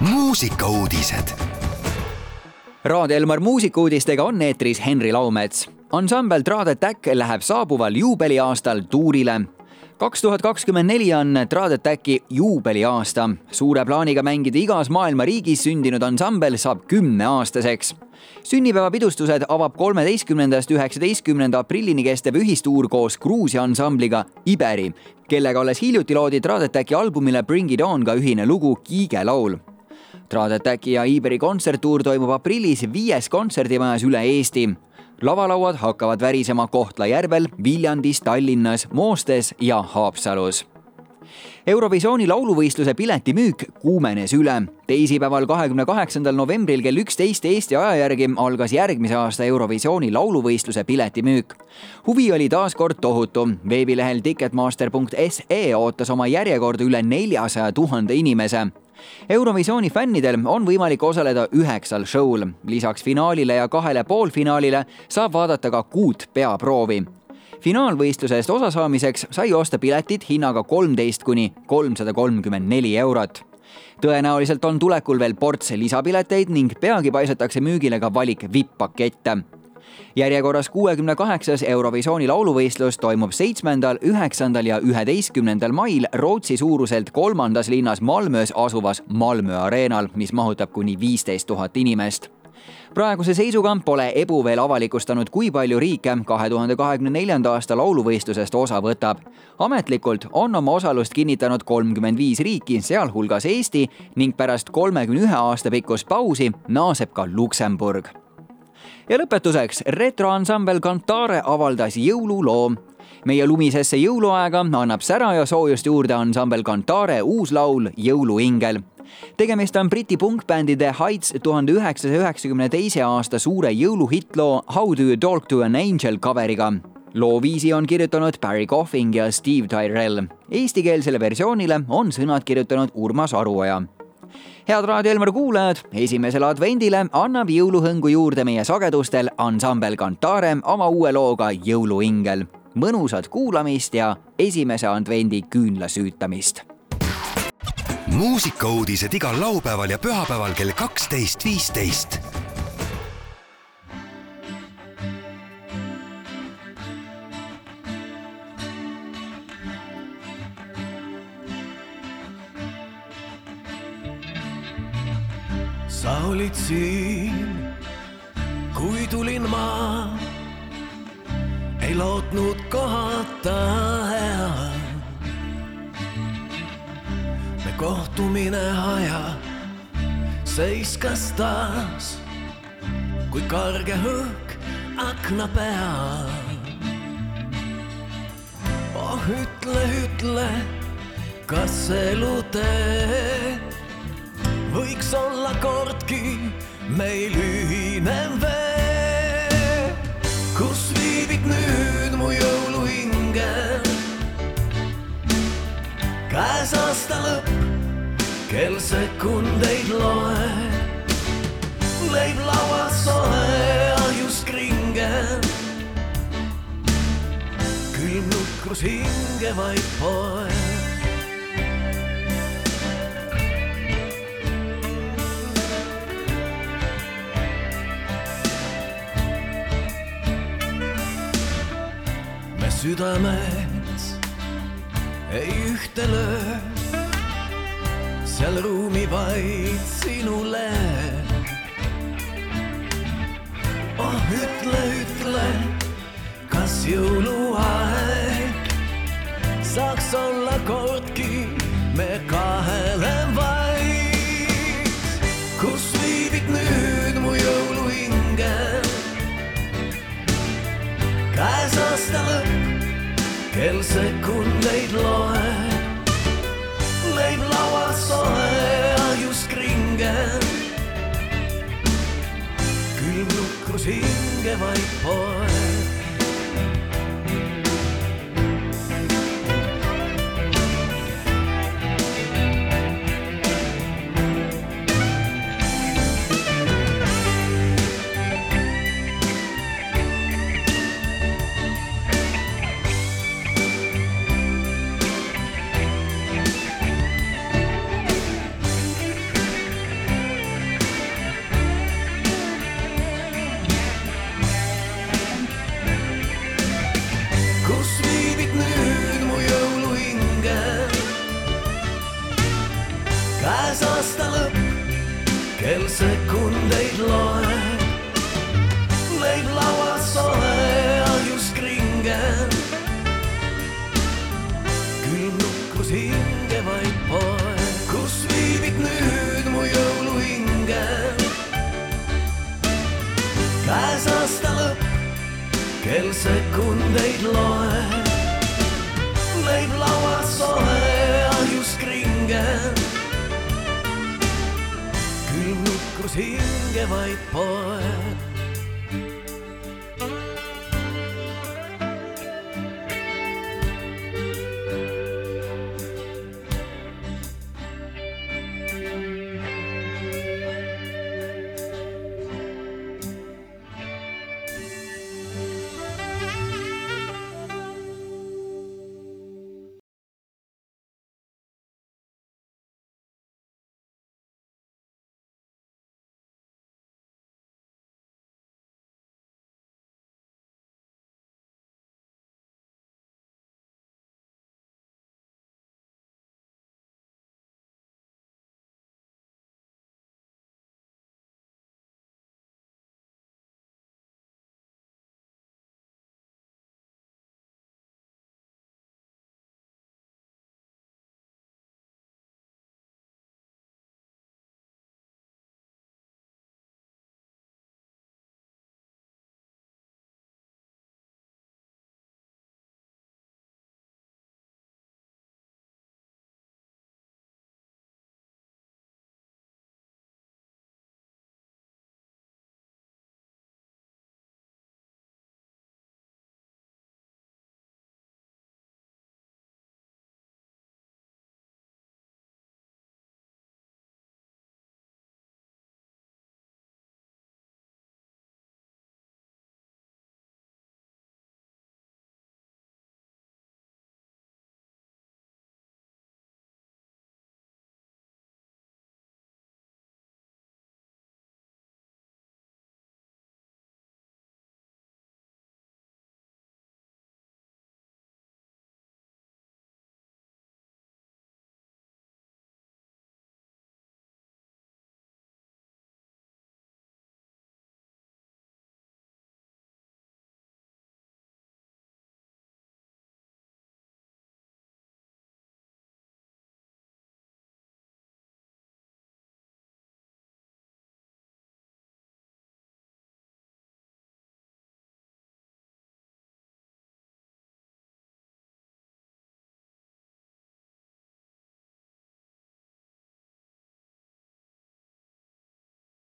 muusikauudised. Raadio Elmar muusikuudistega on eetris Henri Laumets. ansambel Trad Attack läheb saabuval juubeliaastal tuurile kaks tuhat kakskümmend neli on Trad Attacki juubeliaasta. suure plaaniga mängida igas maailma riigis sündinud ansambel saab kümneaastaseks. sünnipäevapidustused avab kolmeteistkümnendast üheksateistkümnenda aprillini kestev ühistuur koos Gruusia ansambliga Iberi, kellega alles hiljuti loodi Trad Attacki albumile Bring It On ka ühine lugu Kiige laul Trad Attacki ja Iberi kontserttuur toimub aprillis viies kontserdimajas üle Eesti lavalauad hakkavad värisema Kohtla-Järvel, Viljandis, Tallinnas, Moostes ja Haapsalus Eurovisiooni lauluvõistluse piletimüük kuumenes üle. teisipäeval, kahekümne kaheksandal novembril kell üksteist Eesti aja järgi algas järgmise aasta Eurovisiooni lauluvõistluse piletimüük. huvi oli taas kord tohutu. veebilehel ticketmaster.ee ootas oma järjekorda üle neljasaja tuhande inimese Eurovisiooni fännidel on võimalik osaleda üheksal show'l. lisaks finaalile ja kahele poolfinaalile saab vaadata ka kuut peaproovi. finaalvõistlusest osasaamiseks sai osta piletid hinnaga kolmteist kuni kolmsada kolmkümmend neli eurot tõenäoliselt on tulekul veel ports lisapileteid ning peagi paisatakse müügile ka valik vipp-pakette järjekorras kuuekümne kaheksas Eurovisiooni lauluvõistlus toimub seitsmendal, üheksandal ja üheteistkümnendal mail Rootsi suuruselt kolmandas linnas Malmös asuvas Malmö areenal, mis mahutab kuni viisteist tuhat inimest praeguse seisuga pole Ebu veel avalikustanud, kui palju riike kahe tuhande kahekümne neljanda aasta lauluvõistlusest osa võtab. ametlikult on oma osalust kinnitanud kolmkümmend viis riiki, sealhulgas Eesti ning pärast kolmekümne ühe aasta pikkust pausi naaseb ka Luksemburg ja lõpetuseks retroansambel Cantare avaldas jõululoo. meie lumisesse jõuluaega annab sära ja soojust juurde ansambel Cantare uus laul Jõuluingel tegemist on Briti punkbändi The Heights tuhande üheksasaja üheksakümne teise aasta suure jõuluhittloo How do you talk to an angel coveriga. loo viisi on kirjutanud Barry Coffing ja Steve Tyrell. Eestikeelsele versioonile on sõnad kirjutanud Urmas Aruoja head Raadio Elmar kuulajad, esimesele advendile annab jõuluhõngu juurde meie sagedustel ansambel Cantare oma uue looga Jõuluingel. mõnusat kuulamist ja esimese advendi küünlasüütamist. muusikauudised igal laupäeval ja pühapäeval kell kaksteist, viisteist olid siin, kui tulin ma, ei lootnud kohata hea. me kohtumine aja seiskas taas, kui karge hõõk akna peal. oh ütle, ütle, kas elutee võiks olla kordki meil ühine vee. kus viibid nüüd mu jõuluingel? käes aasta lõpp, kell sekundeid loeb. leib laual soe, ahjus kringel. külm nukrus hinge vaid poeb. Südamed ei ühte löö, seal ruumi vaid sinule. oh ütle, ütle, kas jõuluaeg saaks olla kordki me kahele vaid, kus viibid nüüd mu jõuluingel? käes aasta lõpp kell sekundeid loeb, leib laual soe, ahjus kringel. külm nukrus hinge vaid poeb. Sekundeid loeb. leib lauas soe, ahjus kringen. külm nukrus hinge vaid poe, kus viibid nüüd mu jõuluingel. käes aasta lõpp, kel sekundeid loeb. leib lauas Being a white boy.